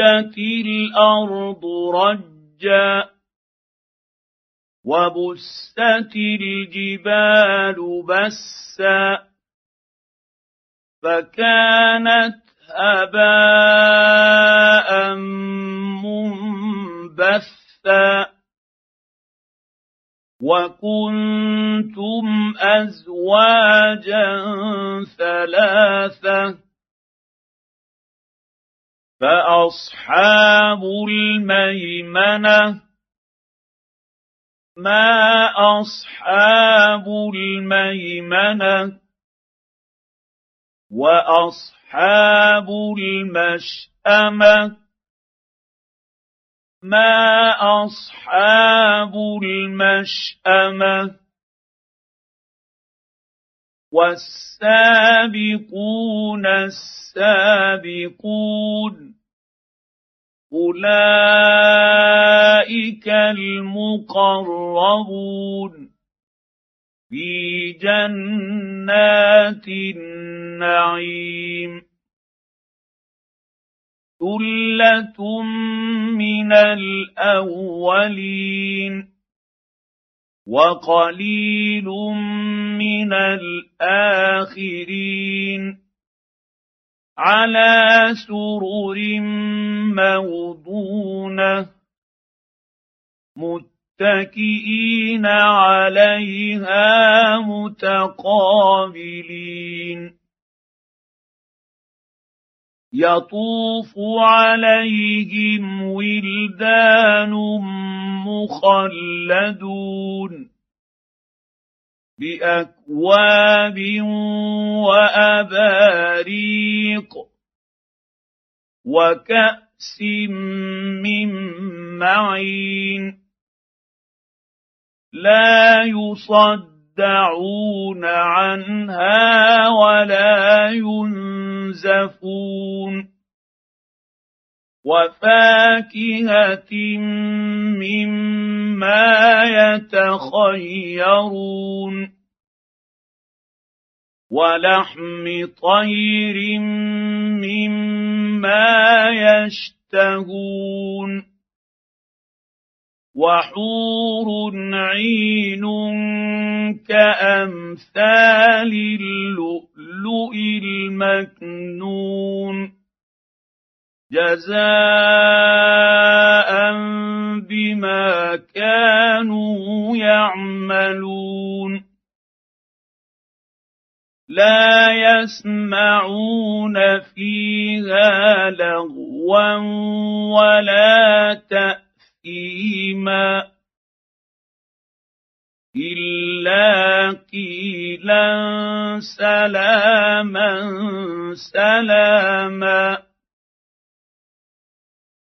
الأرض رجا وبست الجبال بسا فكانت هباء منبثا وكنتم ازواجا ثلاثة فاصحاب الميمنه ما اصحاب الميمنه واصحاب المشامه ما اصحاب المشامه والسابقون السابقون أولئك المقربون في جنات النعيم ثلة من الأولين وقليل من الآخرين على سرر موضونة متكئين عليها متقابلين يطوف عليهم ولدان مخلدون باكواب واباريق وكاس من معين لا يصدعون عنها ولا ينزفون وفاكهه مما يتخيرون ولحم طير مما يشتهون وحور عين كامثال جزاء بما كانوا يعملون. لا يسمعون فيها لغوا ولا تاثيما. إلا قيلا سلاما سلاما.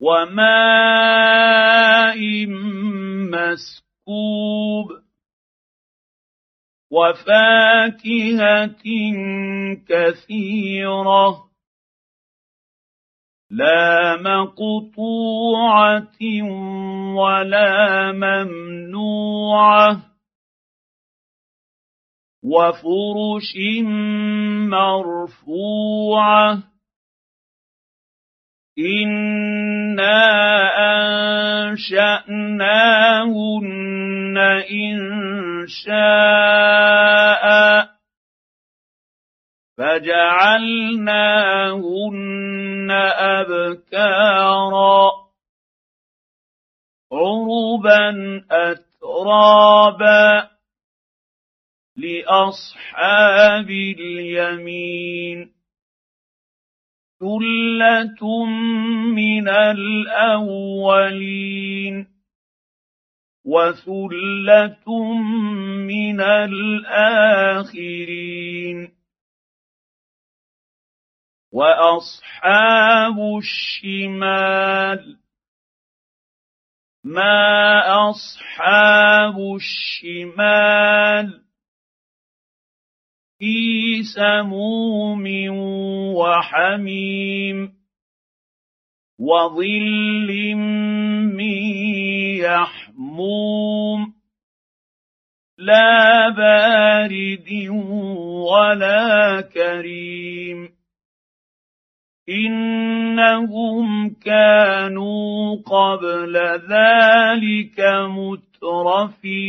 وماء مسكوب وفاكهة كثيرة لا مقطوعة ولا ممنوعة وفرش مرفوعة أنا انشاناهن انشاء فجعلناهن ابكارا عربا اترابا لاصحاب اليمين ثله من الاولين وثله من الاخرين واصحاب الشمال ما اصحاب الشمال في سموم وحميم وظل من يحموم لا بارد ولا كريم انهم كانوا قبل ذلك مترفين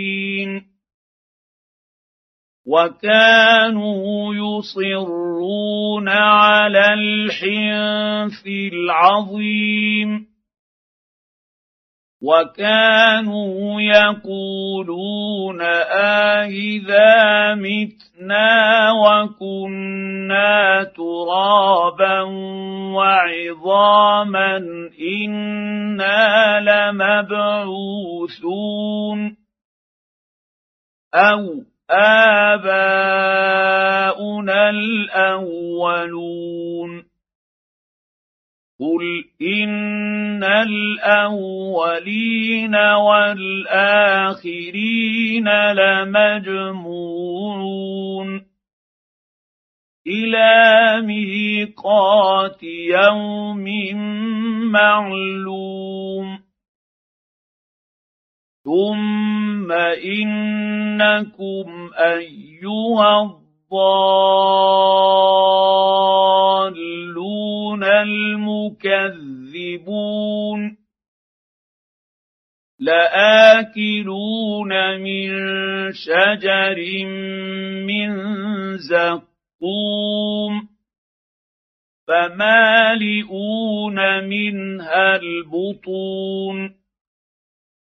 وكانوا يصرون على الحنث العظيم. وكانوا يقولون آئذا متنا وكنا ترابا وعظاما إنا لمبعوثون. أو آباؤنا الأولون. قل إن الأولين والآخرين لمجموعون. إلى ميقات يوم معلوم. ثم انكم ايها الضالون المكذبون لاكلون من شجر من زقوم فمالئون منها البطون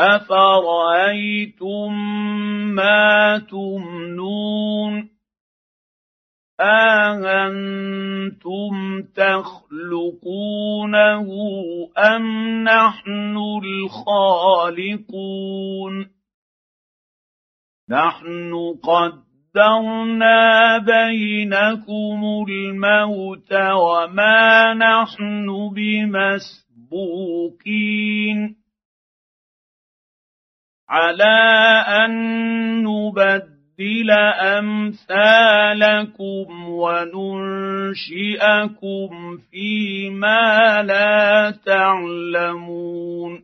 افرايتم ما تمنون اانتم تخلقونه ام نحن الخالقون نحن قدرنا بينكم الموت وما نحن بمسبوقين على أن نبدل أمثالكم وننشئكم فيما لا تعلمون.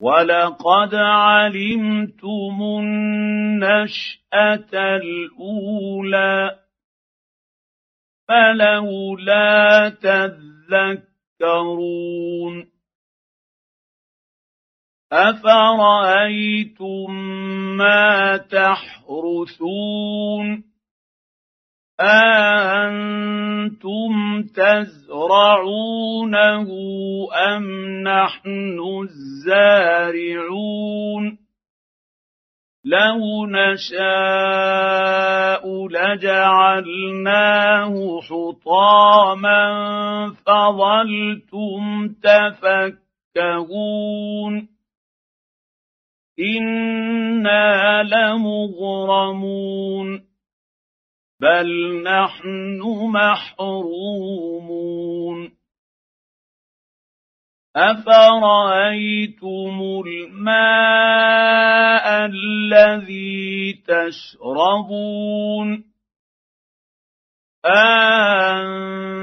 ولقد علمتم النشأة الأولى فلولا تذكرون. افرايتم ما تحرثون اانتم تزرعونه ام نحن الزارعون لو نشاء لجعلناه حطاما فظلتم تفكهون أنا لمغرمون بل نحن محرومون افرايتم الماء الذي تشربون أنتم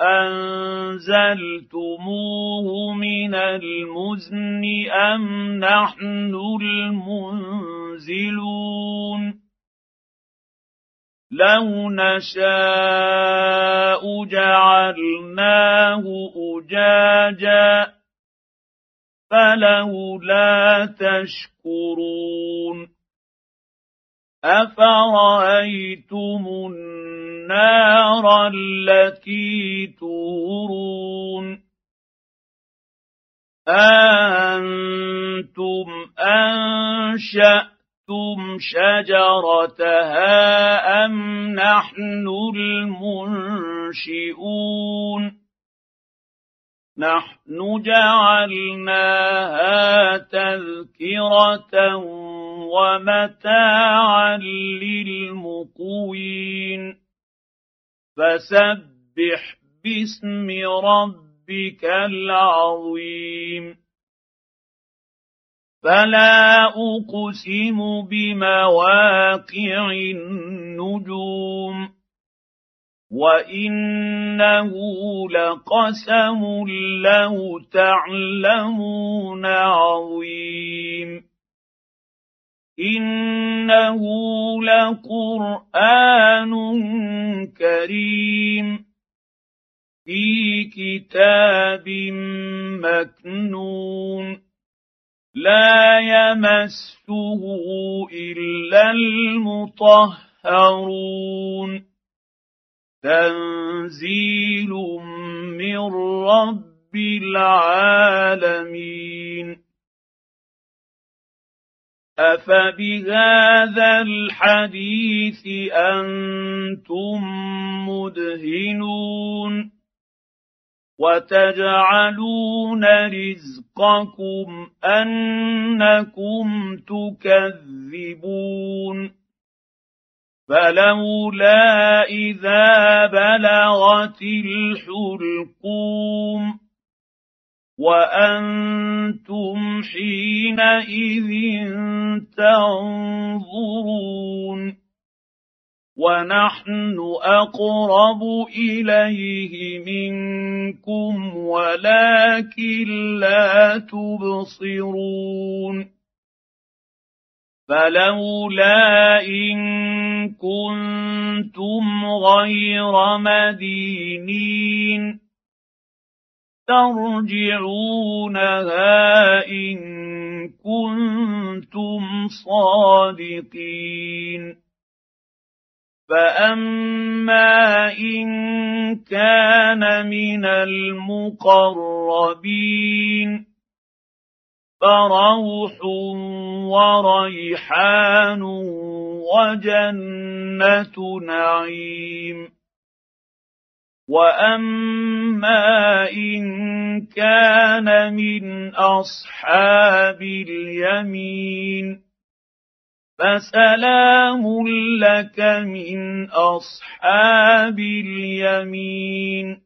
أن أنزلتموه من المزن أم نحن المنزلون؟ لو نشاء جعلناه أجاجا فلولا تشكرون. افرايتم النار التي تورون أنتم انشاتم شجرتها ام نحن المنشئون نحن جعلناها تذكرة ومتاعا للمقوين. فسبح باسم ربك العظيم. فلا أقسم بمواقع النجوم. وانه لقسم لو تعلمون عظيم انه لقران كريم في كتاب مكنون لا يمسه الا المطهرون تنزيل من رب العالمين. أفبهذا الحديث أنتم مدهنون وتجعلون رزقكم أنكم تكذبون. فلولا اذا بلغت الحلقوم وأنتم حينئذ تنظرون ونحن اقرب اليه منكم ولكن لا تبصرون فلولا ان كنتم غير مدينين ترجعونها ان كنتم صادقين فاما ان كان من المقربين فروح وريحان وجنه نعيم واما ان كان من اصحاب اليمين فسلام لك من اصحاب اليمين